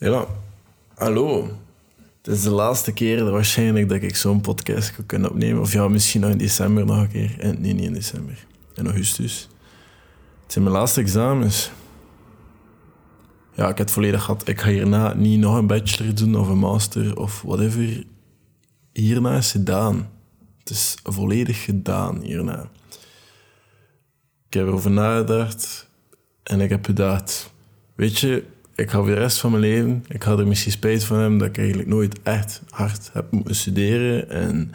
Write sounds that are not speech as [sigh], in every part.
Ja, hallo. Het is de laatste keer waarschijnlijk dat ik zo'n podcast kan opnemen. Of ja, misschien nog in december nog een keer. En, nee, niet in december. In augustus. Het zijn mijn laatste examens. Ja, ik heb het volledig gehad. Ik ga hierna niet nog een bachelor doen of een master of whatever. Hierna is gedaan. Het is volledig gedaan hierna. Ik heb erover nagedacht en ik heb gedacht, weet je, ik ga voor de rest van mijn leven, ik had er misschien spijt van hebben dat ik eigenlijk nooit echt hard heb moeten studeren en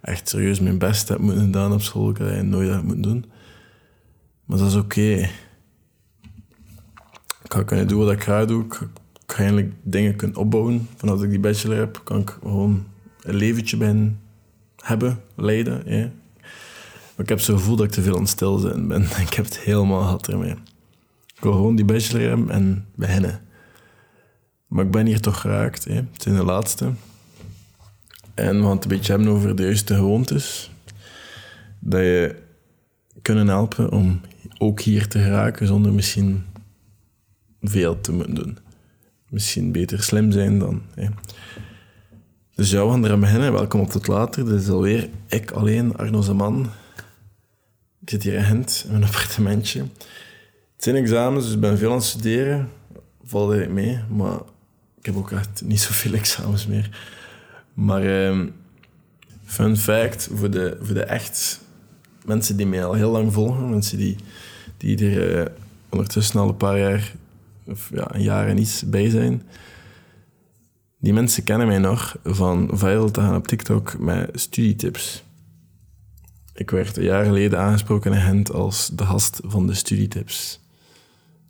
echt serieus mijn best heb moeten doen op school. Had nooit dat moeten doen. Maar dat is oké. Ik ga kunnen doen wat ik graag doe. Ik ga eigenlijk dingen kunnen opbouwen. Vanaf ik die bachelor heb, kan ik gewoon een leventje ben hebben, leiden. Maar ik heb zo'n gevoel dat ik te veel aan het stilzitten ben. [laughs] Ik heb het helemaal gehad ermee. Ik wil gewoon die bachelor hebben en beginnen. Maar ik ben hier toch geraakt. Hè. Het is de laatste. En we gaan het een beetje hebben over de juiste gewoontes. Dat je kunnen helpen om ook hier te geraken zonder misschien veel te moeten doen. Misschien beter slim zijn dan. Hè. Dus we gaan eraan beginnen. Welkom op tot later. Dit is alweer ik alleen, Arno Zeman. Ik zit hier in Gent, in mijn appartementje. Het examens, dus ik ben veel aan het studeren. Valt eigenlijk mee, maar ik heb ook echt niet zoveel [laughs] examens meer. Maar um, fun fact, voor de, voor de echt mensen die mij al heel lang volgen, mensen die, die er uh, ondertussen al een paar jaar, of ja, een jaar en iets bij zijn. Die mensen kennen mij nog van viral te gaan op TikTok met studietips. Ik werd een jaar geleden aangesproken in Gent als de gast van de studietips.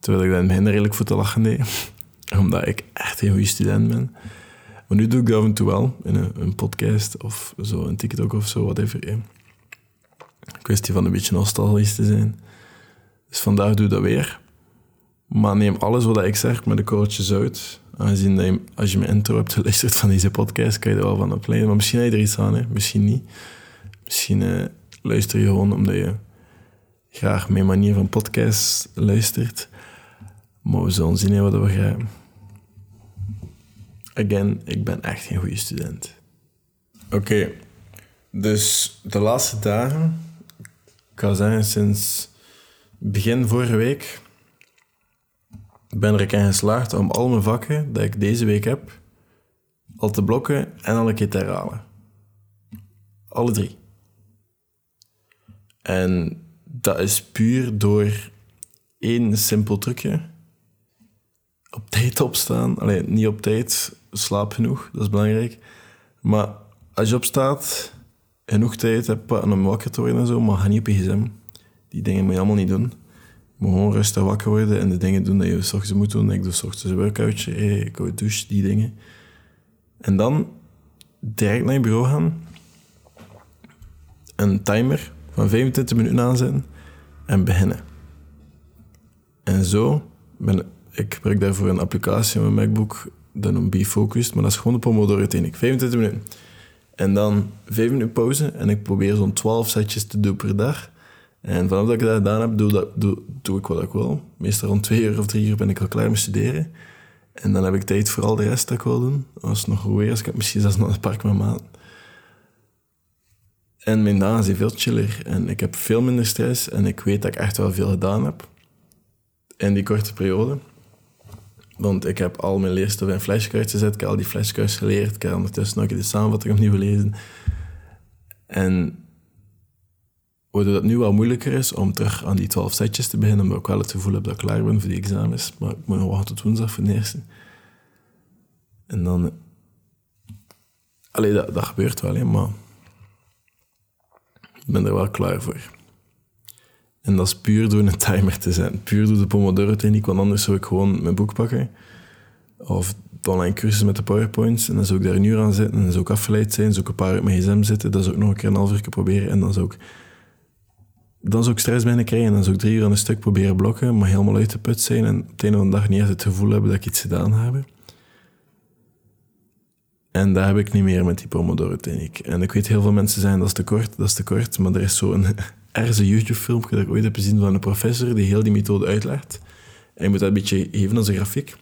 Terwijl ik dat in redelijk voor te lachen deed. [laughs] Omdat ik echt een goede student ben. Maar nu doe ik dat af en toe wel. In een, podcast of zo, een TikTok of zo, whatever. Een kwestie van een beetje nostalgisch te zijn. Dus vandaag doe ik dat weer. Maar neem alles wat ik zeg met de korreltjes uit. Aangezien dat je, als je mijn intro hebt geluisterd van deze podcast, kan je er wel van opleiden. Maar misschien heb je er iets aan, misschien niet. Misschien uh, luister je gewoon omdat je graag mijn manier van podcast luistert. Maar we zullen zien wat we gaan. Again, ik ben echt geen goede student. Oké, dus de laatste dagen, ik kan zeggen sinds begin vorige week, ben er in geslaagd om al mijn vakken dat ik deze week heb, al te blokken en al een keer te herhalen. Alle drie. En dat is puur door één simpel trucje op tijd opstaan. Alleen niet op tijd, slaap genoeg, dat is belangrijk. Maar als je opstaat, genoeg tijd hebt om wakker te worden en zo, maar ga niet op je gsm. Die dingen moet je allemaal niet doen. Je moet gewoon rustig wakker worden en de dingen doen dat je s ochtends moet doen. Ik doe s ochtends een workoutje, ik hou douche, die dingen. En dan direct naar je bureau gaan. Een timer van 25 minuten aanzetten en beginnen. En zo ben ik gebruik daarvoor een applicatie op mijn MacBook, dat noemt BeFocused, maar dat is gewoon de Pomodoro-techniek. 25 minuten. En dan 5 minuten pauze en ik probeer zo'n 12 setjes te doen per dag. En vanaf dat ik dat gedaan heb, doe, dat, doe, ik wat ik wil. Meestal rond 2 uur of 3 uur ben ik al klaar met studeren. En dan heb ik tijd voor al de rest dat ik wil doen. Als het nog goed weer is, ik misschien zelfs nog een park met maat. En mijn dagen zijn veel chiller. En ik heb veel minder stress. En ik weet dat ik echt wel veel gedaan heb. In die korte periode. Want ik heb al mijn leerstof in flashcards gezet. Ik heb al die flashcards geleerd. Ik heb ondertussen nog de samenvatting opnieuw gelezen. En waardoor dat nu wel moeilijker is om terug aan die twaalf setjes te beginnen, omdat ik wel het gevoel heb dat ik klaar ben voor die examens. Maar ik moet nog wachten tot woensdag voor de eerste. En dan... Allee, dat, gebeurt wel, hè, maar... Ik ben er wel klaar voor. En dat is puur door een timer te zetten. Puur door de Pomodoro-techniek, want anders zou ik gewoon mijn boek pakken. Of de online cursus met de powerpoints. En dan zou ik daar een uur aan zitten. En dan zou ik afgeleid zijn. Zou ik een paar uur op mijn gsm zitten. Dan zou ik nog een keer een half uur proberen. En dan zou ik... Dan zou ik stress bijna krijgen. En dan zou ik drie uur aan een stuk proberen blokken. Maar helemaal uit de put zijn. En op het einde van de dag niet echt het gevoel hebben dat ik iets gedaan heb. En dat heb ik niet meer met die Pomodoro-techniek. En ik weet, heel veel mensen zeggen dat is te kort, dat is te kort. Maar er is zo'n ergens een YouTube-filmpje dat ik ooit heb gezien van een professor die heel die methode uitlegt. En je moet dat een beetje geven als een grafiek.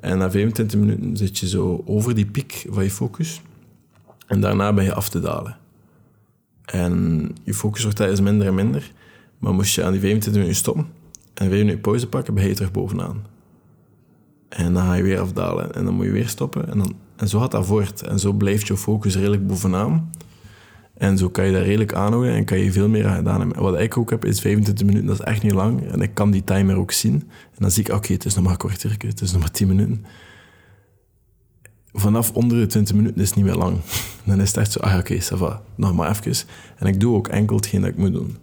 En na 25 minuten zit je zo over die piek van je focus. En daarna ben je af te dalen. En je focus wordt tijdens minder en minder. Maar moest je aan die 25 minuten stoppen en 5 minuten pauze pakken, ben je terug bovenaan. En dan ga je weer afdalen en dan moet je weer stoppen. En, dan, en zo gaat dat voort. En zo blijft je focus redelijk bovenaan. En zo kan je dat redelijk aanhouden en kan je veel meer aan gedaan hebben. Wat ik ook heb, is 25 minuten, dat is echt niet lang. En ik kan die timer ook zien. En dan zie ik, oké, het is nog maar een kwartier, het is nog maar 10 minuten. Vanaf onder de 20 minuten is het niet meer lang. [laughs] Dan is het echt zo, ah oké, va, nog maar even. En ik doe ook enkel hetgeen dat ik moet doen.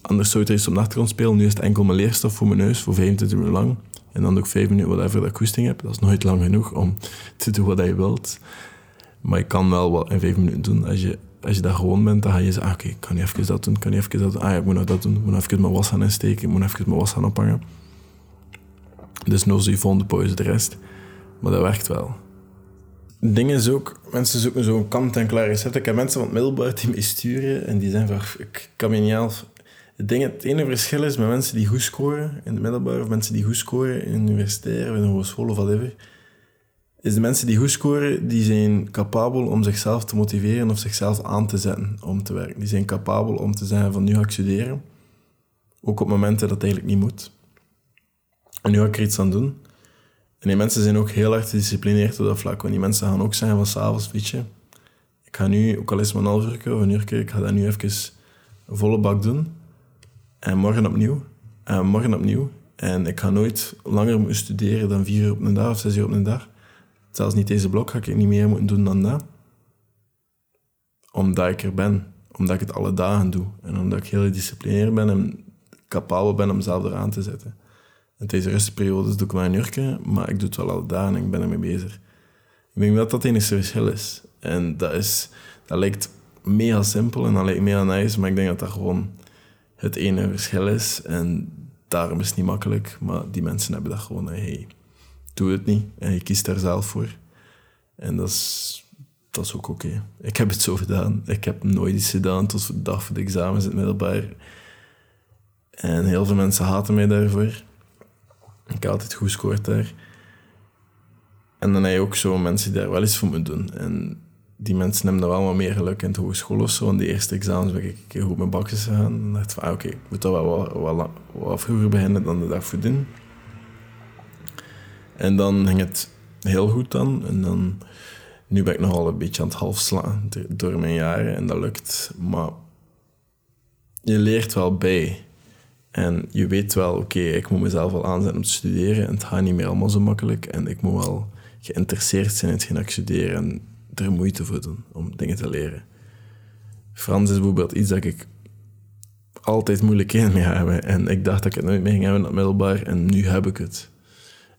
Anders zou er iets op de achtergrond spelen. Nu is het enkel mijn leerstof voor mijn neus, voor 25 minuten lang. En dan doe ik 5 minuten whatever dat ik koesting heb. Dat is nooit lang genoeg om te doen wat je wilt. Maar je kan wel wat in 5 minuten doen als je als je daar gewoon bent, dan ga je zeggen, ah, oké, okay, kan je even dat doen, kan je even dat doen. Ah ja, ik moet nog dat doen, ik moet nog even mijn was gaan insteken, ik moet nog even mijn was gaan ophangen. Dus no je volgende pauze de rest. Maar dat werkt wel. Het ding is ook, mensen zoeken zo'n kant-en-klaar recept. Ik heb mensen van het middelbaar die me sturen en die zijn van, ik kan me niet helpen. Het, ding, het ene verschil is met mensen die goed scoren in het middelbaar, of mensen die goed scoren in universitair, of in een hogeschool of whatever, is de mensen die goed scoren, die zijn capabel om zichzelf te motiveren of zichzelf aan te zetten om te werken. Die zijn capabel om te zeggen van nu ga ik studeren. Ook op momenten dat het eigenlijk niet moet. En nu ga ik er iets aan doen. En die mensen zijn ook heel erg gedisciplineerd op dat vlak. Want die mensen gaan ook zeggen van s'avonds, weet je, ik ga nu, ook al is het maar een half uur of een uur, ik ga dat nu even volle bak doen. En morgen opnieuw. En morgen opnieuw. En ik ga nooit langer moeten studeren dan vier uur op een dag of zes uur op een dag zelfs niet deze blok ga ik niet meer moeten doen dan dat. Omdat ik er ben. Omdat ik het alle dagen doe. En omdat ik heel gedisciplineerd ben en capabel ben om zelf eraan te zetten. En deze rustperiodes doe ik maar een uurtje, maar ik doe het wel alle dagen en ik ben ermee bezig. Ik denk dat dat het enige verschil is. En dat, is, dat lijkt mega simpel en dat lijkt mega nice, maar ik denk dat dat gewoon het ene verschil is. En daarom is het niet makkelijk, maar die mensen hebben dat gewoon. Hey, doe het niet. En je kiest daar zelf voor. En dat is, dat is ook oké. Ik heb het zo gedaan. Ik heb nooit iets gedaan tot de dag voor de examens in het middelbaar. En heel veel mensen haten mij daarvoor. Ik heb altijd goed gescoord daar. En dan heb je ook zo mensen die daar wel iets voor moeten doen. En die mensen hebben dan wel wat meer geluk in de hogeschool of zo. En die eerste examens ben ik een keer goed mijn bakjes gegaan. En dacht van, ah, oké, ik moet dat wel vroeger beginnen dan de dag voordien. En dan ging het heel goed dan. En dan, nu ben ik nogal een beetje aan het half slaan door mijn jaren en dat lukt. Maar je leert wel bij. En je weet wel, oké, ik moet mezelf wel aanzetten om te studeren. En het gaat niet meer allemaal zo makkelijk. En ik moet wel geïnteresseerd zijn in hetgeen ik studeer en er moeite voor doen om dingen te leren. Frans is bijvoorbeeld iets dat ik altijd moeilijkheden mee heb. En ik dacht dat ik het nooit meer ging hebben in het middelbaar. En nu heb ik het.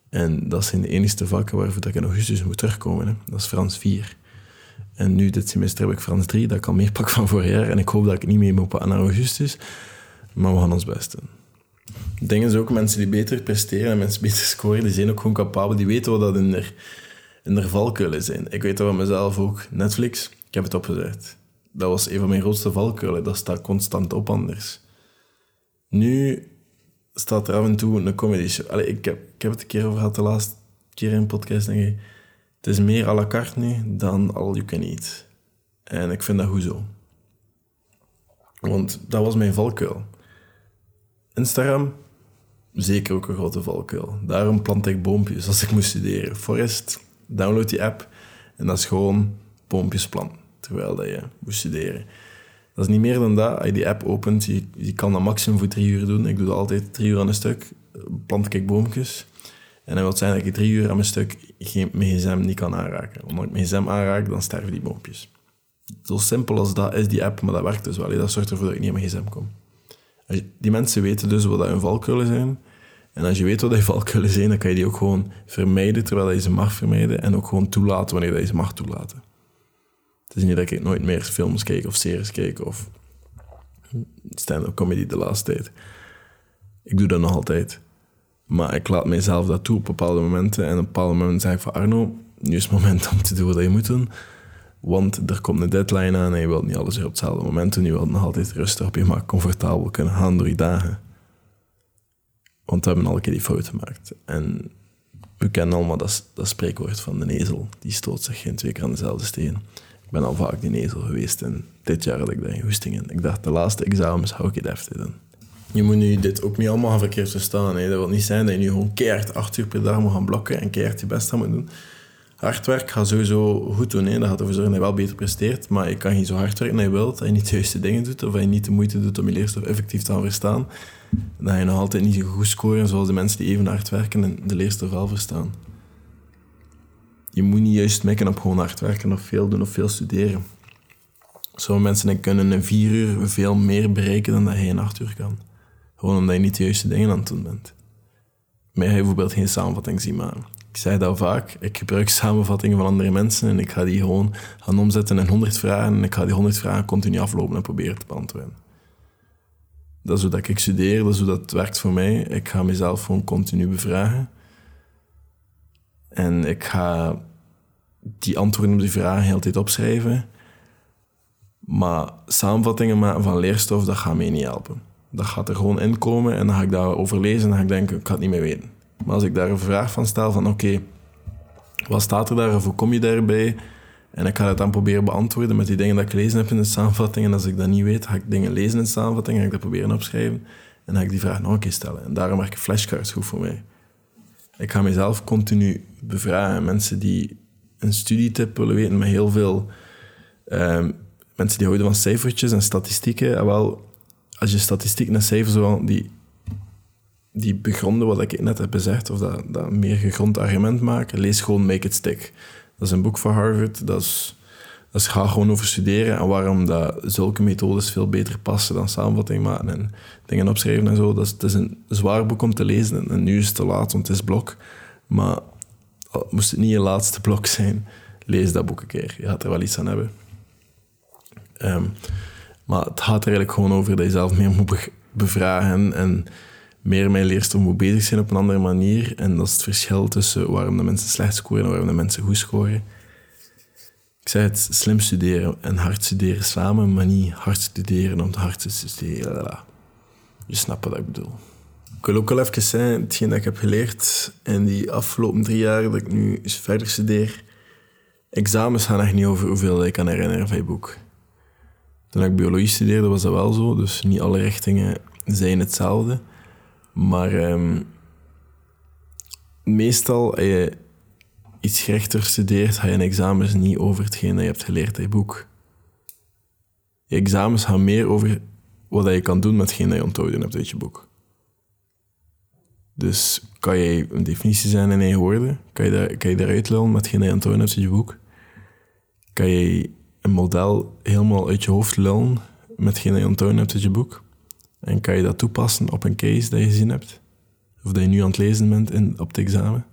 En dat zijn de enige vakken waarvoor ik in augustus moet terugkomen. Hè. Dat is Frans 4. En nu, dit semester, heb ik Frans 3. Dat kan meer pak van vorig jaar. En ik hoop dat ik niet mee moet naar augustus. Maar we gaan ons best doen. Is ook mensen die beter presteren en mensen beter scoren, die zijn ook gewoon capabel. Die weten wat dat in de, in valkuilen zijn. Ik weet dat van mezelf ook. Netflix, ik heb het opgezet. Dat was een van mijn grootste valkuilen. Dat staat constant op anders. Nu staat er af en toe een comedy show. Ik, heb, ik heb het een keer over gehad de laatste keer in een podcast. Denk ik, het is meer à la carte nu dan all you can eat. En ik vind dat goed zo. Want dat was mijn valkuil. Instagram, zeker ook een grote valkuil. Daarom plant ik boompjes als ik moet studeren. Forest, download die app en dat is gewoon boompjes planten terwijl dat je moet studeren. Dat is niet meer dan dat. Als je die app opent, je, je kan dat maximum voor drie uur doen. Ik doe dat altijd drie uur aan een stuk. Plant ik boompjes. En dat wil zijn dat ik drie uur aan mijn stuk geen, mijn gsm niet kan aanraken. Omdat ik mijn gsm aanraak, dan sterven die boompjes. Zo simpel als dat is die app, maar dat werkt dus wel. Dat zorgt ervoor dat ik niet aan mijn gsm kom. Die mensen weten dus wat hun valkuilen zijn. En als je weet wat die valkuilen zijn, dan kan je die ook gewoon vermijden terwijl je ze mag vermijden. En ook gewoon toelaten wanneer je ze mag toelaten. Het is niet dat ik nooit meer films kijk of series kijk of stand-up comedy de laatste tijd. Ik doe dat nog altijd. Maar ik laat mezelf dat toe op bepaalde momenten. En op een bepaald moment zeg ik van Arno, nu is het moment om te doen wat je moet doen. Want er komt een deadline aan en je wilt niet alles weer op hetzelfde moment doen. Je wilt nog altijd rustig op je maar comfortabel kunnen gaan door je dagen. Want we hebben al een keer die fout gemaakt. En we kennen allemaal dat, dat spreekwoord van de ezel. Die stoot zich geen twee keer aan dezelfde steen. Ik ben al vaak die ezel geweest en dit jaar had ik daar een hoesting in. Ik dacht, de laatste examens hou ik het even doen. Je moet nu dit ook niet allemaal verkeerd verstaan. Hè. Dat wil niet zijn dat je nu gewoon keihard acht uur per dag moet gaan blokken en keihard je best aan moet doen. Hard werk gaat sowieso goed doen. Hè. Dat gaat ervoor zorgen dat je wel beter presteert. Maar je kan geen zo hard werken dat je wilt, dat je niet de juiste dingen doet of dat je niet de moeite doet om je leerstof effectief te gaan verstaan. Dat je nog altijd niet zo goed scoren zoals de mensen die even hard werken en de leerstof wel verstaan. Je moet niet juist mekken op gewoon hard werken of veel doen of veel studeren. Sommige mensen kunnen in vier uur veel meer bereiken dan dat je in acht uur kan. Gewoon omdat je niet de juiste dingen aan het doen bent. Mij ga je bijvoorbeeld geen samenvatting zien maken. Ik zeg dat vaak. Ik gebruik samenvattingen van andere mensen en ik ga die gewoon gaan omzetten in 100 vragen en ik ga die 100 vragen continu aflopen en proberen te beantwoorden. Dat is hoe dat ik studeer, dat is hoe dat werkt voor mij. Ik ga mezelf gewoon continu bevragen. En ik ga die antwoorden op die vragen heel tijd opschrijven. Maar samenvattingen maken van leerstof, dat gaat mij niet helpen. Dat gaat er gewoon inkomen en dan ga ik daarover lezen en dan ga ik denken, ik ga het niet meer weten. Maar als ik daar een vraag van stel van, oké, wat staat er daar of hoe kom je daarbij? En ik ga het dan proberen beantwoorden met die dingen dat ik gelezen heb in de samenvatting. En als ik dat niet weet, ga ik dingen lezen in de samenvatting, ga ik dat proberen opschrijven. En dan ga ik die vraag nog een keer stellen. En daarom werken flashcards goed voor mij. Ik ga mezelf continu bevragen. Mensen die een studietip willen weten met heel veel... Um, mensen die houden van cijfertjes en statistieken. En wel, als je statistiek en cijfers wel, die, die begronden wat ik net heb gezegd, of dat, dat meer gegrond argument maken, lees gewoon Make It Stick. Dat is een boek van Harvard. Dat is, is, ga gewoon over studeren en waarom dat zulke methodes veel beter passen dan samenvatting maken en dingen opschrijven en zo. Dat is, het is een zwaar boek om te lezen en nu is het te laat, want het is blok. Maar moest het niet je laatste blok zijn, lees dat boek een keer. Je gaat er wel iets aan hebben. Ehm, maar het gaat er eigenlijk gewoon over dat je zelf meer moet bevragen en meer mijn leerstof moet bezig zijn op een andere manier. En dat is het verschil tussen waarom de mensen slecht scoren en waarom de mensen goed scoren. Ik zei het, slim studeren en hard studeren samen, maar niet hard studeren om hard te studeren. Je snapt wat ik bedoel. Ik wil ook wel even zeggen, hetgeen dat ik heb geleerd in die afgelopen drie jaar dat ik nu verder studeer. Examens gaan echt niet over hoeveel ik kan herinneren van je boek. Toen ik biologie studeerde was dat wel zo, dus niet alle richtingen zijn hetzelfde. Maar um, meestal, iets rechter studeert, ga je in examens niet over hetgeen dat je hebt geleerd in je boek. Je examens gaan meer over wat je kan doen met hetgeen dat je onthouden hebt uit je boek. Dus kan je een definitie zijn in één woorden? Kan je, kan je daaruit lullen met hetgeen dat je onthouden hebt uit je boek? Kan je een model helemaal uit je hoofd lullen met hetgeen dat je onthouden hebt uit je boek? En kan je dat toepassen op een case dat je gezien hebt? Of dat je nu aan het lezen bent in, op het examen?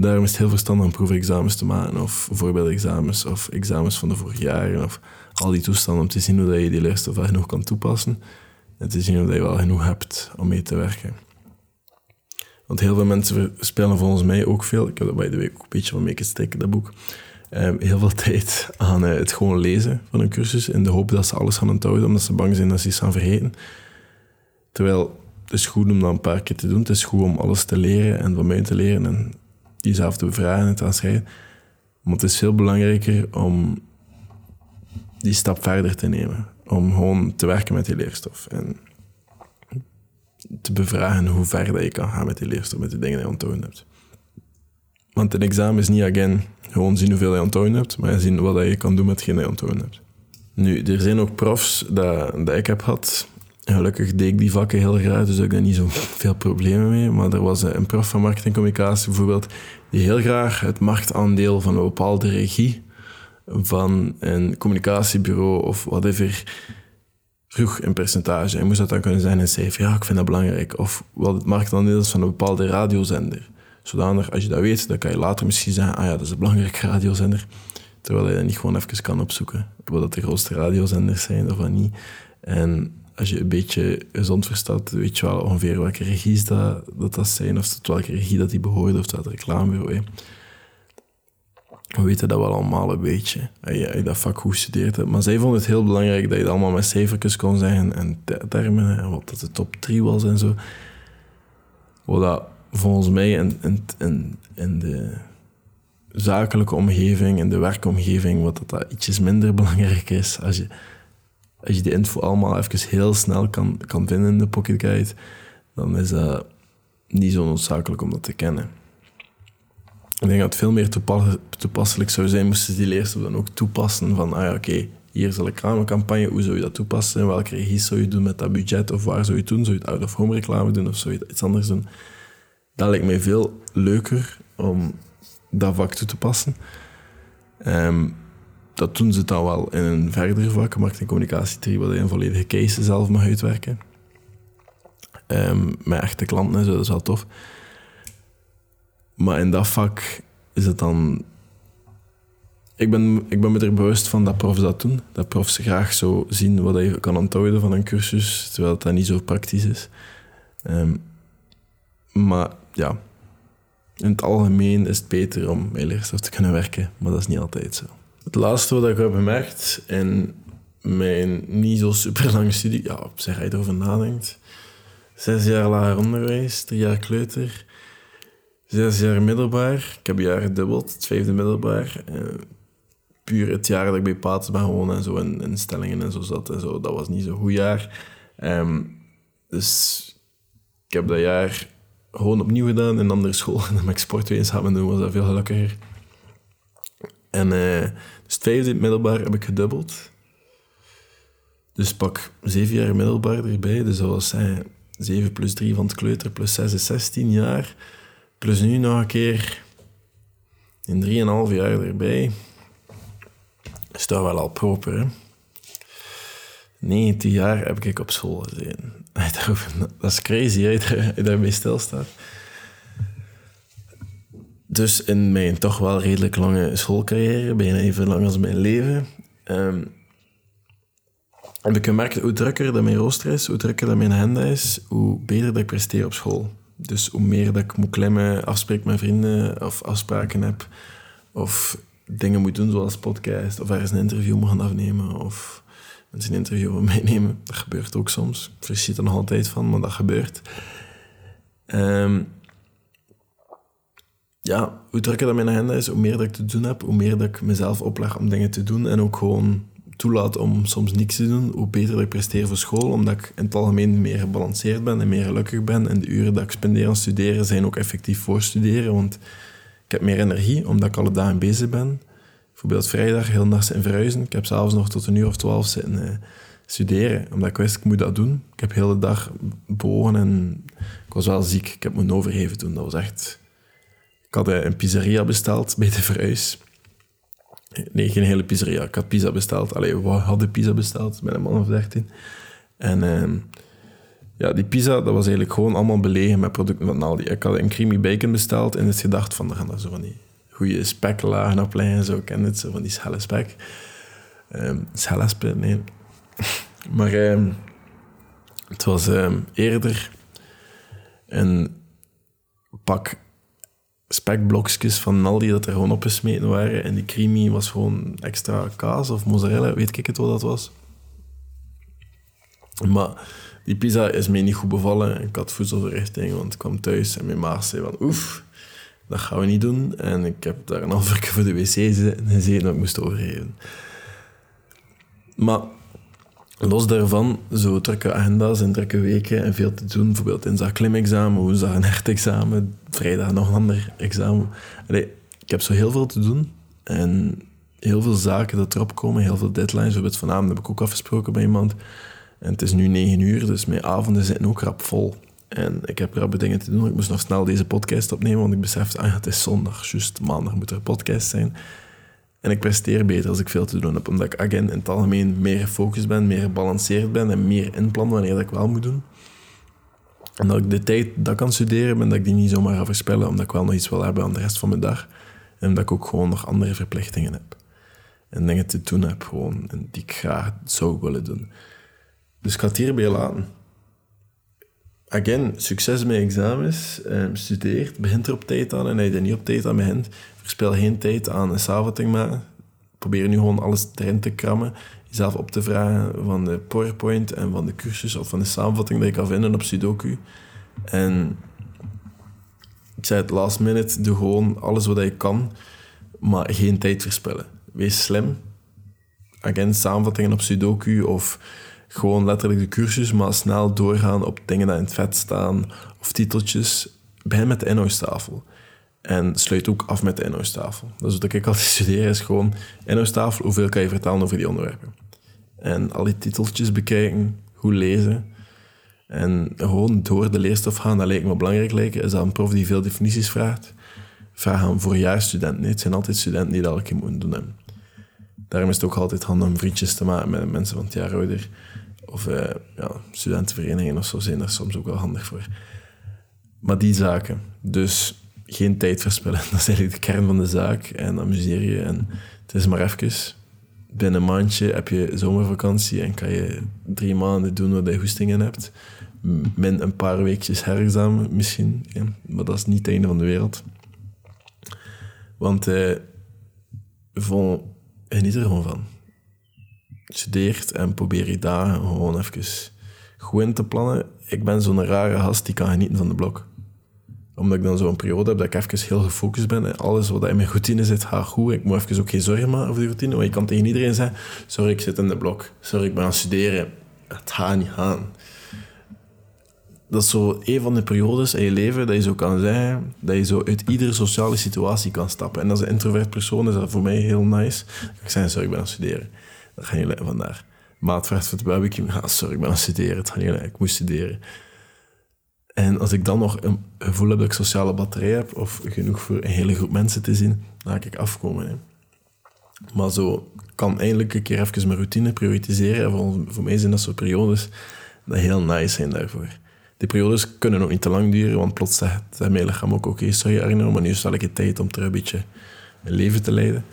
Daarom is het heel verstandig om proefexamens te maken, of voorbeeldexamens, of examens van de vorige jaren, of al die toestanden, om te zien hoe je die leerstof wel genoeg kan toepassen. En te zien of je wel genoeg hebt om mee te werken. Want heel veel mensen spelen volgens mij ook veel. Ik heb dat bij de week ook een beetje van steken, dat boek. Ehm, heel veel [laughs] tijd aan uh, het gewoon lezen van een cursus in de hoop dat ze alles gaan onthouden, omdat ze bang zijn dat ze iets gaan vergeten. Terwijl het is goed om dat een paar keer te doen. Het is goed om alles te leren en van mij te leren en jezelf te bevragen en te aanschrijven. Maar het is veel belangrijker om die stap verder te nemen. Om gewoon te werken met die leerstof. En te bevragen hoe ver dat je kan gaan met die leerstof, met de dingen die je onthouden hebt. Want een examen is niet again gewoon zien hoeveel je onthouden hebt, maar zien wat je kan doen met hetgeen je onthouden hebt. Nu, er zijn ook profs dat, dat ik heb gehad. Gelukkig deed ik die vakken heel graag, dus ik daar niet zo veel problemen mee. Maar er was een prof van marketingcommunicatie bijvoorbeeld, die heel graag het marktaandeel van een bepaalde regie van een communicatiebureau of whatever vroeg in percentage. En moest dat dan kunnen zijn in cijfer? Ja, ik vind dat belangrijk. Of wat het marktaandeel is van een bepaalde radiozender. Zodanig, als je dat weet, dan kan je later misschien zeggen, ah ja, dat is een belangrijke radiozender. Terwijl je dat niet gewoon even kan opzoeken. Wat dat de grootste radiozenders zijn of wat niet. En als je een beetje gezond verstaat, weet je wel ongeveer welke regies dat, dat, dat zijn, of tot welke regie dat die behoort, of dat reclamebureau. We weten dat wel allemaal een beetje, als je, dat vak goed studeert hebt. Maar zij vonden het heel belangrijk dat je allemaal met cijfertjes kon zeggen en termen, en wat dat de top 3 was en zo. Wat dat volgens mij in, in, in, in de zakelijke omgeving, in de werkomgeving, wat dat, dat ietsjes minder [laughs] belangrijk is. Als je, als je die info allemaal even heel snel kan, kan vinden in de Pocket Guide, dan is dat niet zo noodzakelijk om dat te kennen. Ik denk dat het veel meer toepasselijk zou zijn moesten die leerstof dan ook toepassen van, ah ja, oké, hier is een reclamecampagne, hoe zou je dat toepassen? Welke regie zou je doen met dat budget? Of waar zou je het doen? Zou je het out-of-home reclame doen of zou je iets anders doen? Dat lijkt mij veel leuker om dat vak toe te passen. Um, dat doen ze dan wel in een verdere vak, marketing en communicatie 3, waar je een volledige case zelf mag uitwerken. Um, met echte klanten en zo, dat is wel tof. Maar in dat vak is het dan... Ik ben, ik ben me er bewust van dat profs dat doen. Dat profs graag zo zien wat je kan onthouden van een cursus, terwijl dat niet zo praktisch is. Um, maar ja, in het algemeen is het beter om met leerstof te kunnen werken, maar dat is niet altijd zo. Het laatste wat ik heb bemerkt in mijn niet zo super lange studie, ja, op zich je erover nadenkt, zes jaar lager onderwijs, drie jaar kleuter, zes jaar middelbaar. Ik heb een jaar gedubbeld, het vijfde middelbaar. Eh, puur het jaar dat ik bij Paats ben gewoon en zo in instellingen en zo zat en zo, dat was niet zo'n goed jaar. Ehm, dus ik heb dat jaar gewoon opnieuw gedaan in een andere school. En dan heb ik samen doen, was dat veel gelukkiger. En uh, dus het vijfde middelbaar heb ik gedubbeld. Dus pak zeven jaar middelbaar erbij. Dus dat was uh, 7 plus 3 van het kleuter plus 6 is 16 jaar. Plus nu nog een keer in 3,5 jaar erbij. Is dat wel al proper, hè? 19 jaar heb ik op school gezeten. [laughs] Dat is crazy, je daarmee stilstaat. Dus in mijn toch wel redelijk lange schoolcarrière, bijna even lang als mijn leven, um, heb ik gemerkt hoe drukker dat mijn rooster is, hoe drukker dat mijn agenda is, hoe beter dat ik presteer op school. Dus hoe meer dat ik moet klemmen, afspreek met vrienden of afspraken heb, of dingen moet doen zoals podcast, of ergens een interview moet gaan afnemen, of mensen een interview van mij nemen. Dat gebeurt ook soms. Ik verschiet er nog altijd van, maar dat gebeurt. Um, ja, hoe drukker dat mijn agenda is, hoe meer dat ik te doen heb, hoe meer dat ik mezelf opleg om dingen te doen en ook gewoon toelaat om soms niks te doen, hoe beter ik presteer voor school, omdat ik in het algemeen meer gebalanceerd ben en meer gelukkig ben. En de uren dat ik spendeer aan studeren zijn ook effectief voor studeren, want ik heb meer energie, omdat ik alle dagen bezig ben. Bijvoorbeeld vrijdag heel nacht in verhuizen. Ik heb s'avonds nog tot een uur of twaalf zitten uh, studeren, omdat ik wist, ik moet dat doen. Ik heb heel de dag bogen en ik was wel ziek. Ik heb me overgeven toen. Dat was echt... Ik had een pizzeria besteld bij de verhuis. Nee, geen hele pizzeria. Ik had pizza besteld. Allee, we hadden pizza besteld met een man of dertien. En uh, ja, die pizza, dat was eigenlijk gewoon allemaal belegen met producten van Aldi. Ik had een creamy bacon besteld en het gedacht van, er gaan er zo van die goede speklagen op liggen. Zo, ken het, zo van die schelle spek. Um, nee. [laughs] maar um, het was eerder een pak spekblokjes van Aldi dat er gewoon opgesmeten waren. En die creamy was gewoon extra kaas of mozzarella, weet ik het wat dat was. Maar die pizza is mij niet goed bevallen. Ik had voedselverrichting, want ik kwam thuis en mijn maag zei van oef, dat gaan we niet doen. En ik heb daar een half voor de wc gezeten dat ik moest overgeven. Maar Los daarvan, zo drukke agenda's en drukke weken en veel te doen. Bijvoorbeeld dinsdag klimexamen, woensdag een hertexamen, vrijdag nog een ander examen. Allee, ik heb zo heel veel te doen. En heel veel zaken dat erop komen, heel veel deadlines. Bijvoorbeeld vanavond heb ik ook afgesproken bij iemand. En het is nu negen uur, dus mijn avonden zitten ook rap vol. En ik heb rappe dingen te doen. Ik moest nog snel deze podcast opnemen, want ik besefte, ah het is zondag, juist maandag moet er een podcast zijn. En ik presteer beter als ik veel te doen heb, omdat ik again in het algemeen meer gefocust ben, meer gebalanceerd ben en meer inplan wanneer dat ik wel moet doen. En dat ik de tijd dat kan studeren ben, dat ik die niet zomaar ga verspillen, omdat ik wel nog iets wil hebben aan de rest van mijn dag. En omdat ik ook gewoon nog andere verplichtingen heb. En dingen te doen heb gewoon, en die ik graag zou willen doen. Dus ik ga het hierbij laten. Again, succes met examens. Um, studeert, begint er op tijd aan. En als je niet op tijd aan begint, verspil geen tijd aan een samenvatting maken. Probeer nu gewoon alles erin te krammen. Jezelf op te vragen van de PowerPoint en van de cursus of van de samenvatting dat je kan vinden op Sudoku. En ik zei het last minute, doe gewoon alles wat je kan, maar geen tijd verspillen. Wees slim. Again, samenvattingen op Sudoku of gewoon letterlijk de cursus, maar snel doorgaan op dingen die in het vet staan of titeltjes. Begin met de inhoudstafel. En sluit ook af met de inhoudstafel. Is wat ik altijd studeer, is gewoon inhoudstafel, hoeveel kan je vertellen over die onderwerpen. En al die titeltjes bekijken, goed lezen. En gewoon door de leerstof gaan, dat lijkt me belangrijk lijken. Is dat een prof die veel definities vraagt? Vraag aan voorjaarsstudenten. Nee, het zijn altijd studenten die dat elke keer moeten doen. Hebben. Daarom is het ook altijd handig om vriendjes te maken met mensen van het jaar ouder. Of eh, ja, studentenverenigingen of zo zijn daar soms ook wel handig voor. Maar die zaken. Dus geen tijd verspillen. [laughs] Dat is eigenlijk de kern van de zaak. En amuseer je. En het is maar even. Binnen een maandje heb je zomervakantie en kan je drie maanden doen wat je hoestingen hebt. Min een paar weekjes herexamen misschien. Ja. Maar dat is niet het einde van de wereld. Want eh, geniet er gewoon van. Studeert en probeer je dagen gewoon even goed in te plannen. Ik ben zo'n rare gast die kan genieten van de blok omdat ik dan zo'n periode heb dat ik even heel gefocust ben. En alles wat in mijn routine zit, gaat goed. Ik moet even ook geen zorgen maken over die routine. Want je kan tegen iedereen zeggen, sorry, ik zit in de blok. Sorry, ik ben aan het studeren. Het gaat niet gaan. Dat is zo een van de periodes in je leven dat je zo kan zeggen, dat je zo uit iedere sociale situatie kan stappen. En als een introvert persoon is dat voor mij heel nice. Ik zeg, sorry, ik ben aan het studeren. Dat ga je vandaar. Maat vraagt voor het barbecue. Ja, [laughs] sorry, ik ben aan het studeren. Het gaat niet Ik moet studeren. En als ik dan nog een gevoel heb dat ik sociale batterij heb, of genoeg voor een hele groep mensen te zien, dan ik afkomen. Hè. Maar zo kan eindelijk een keer even mijn routine prioritiseren. En voor, voor mij zijn dat zo periodes dat heel nice zijn daarvoor. Die periodes kunnen ook niet te lang duren, want plots zegt, mijn lichaam ook, oké, sorry Arno, maar nu is het tijd om terug een beetje een leven te leiden.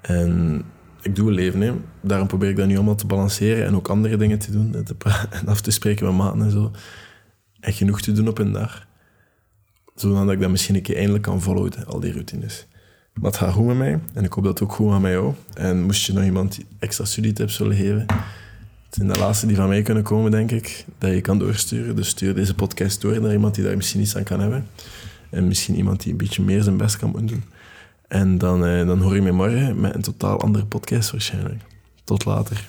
En ik doe een leven, hè. daarom probeer ik dat nu allemaal te balanceren en ook andere dingen te doen. En [laughs] af te spreken met maten en zo en genoeg te doen op een dag. Zodat ik dat misschien een keer eindelijk kan volhouden, al die routines. Maar het gaat goed met mij en ik hoop dat het ook goed gaat met jou. En moest je nog iemand extra studietips willen geven, het zijn de laatste die van mij kunnen komen, denk ik, dat je kan doorsturen. Dus stuur deze podcast door naar iemand die daar misschien iets aan kan hebben. En misschien iemand die een beetje meer zijn best kan doen. En dan, eh, dan hoor je mij morgen met een totaal andere podcast waarschijnlijk. Tot later.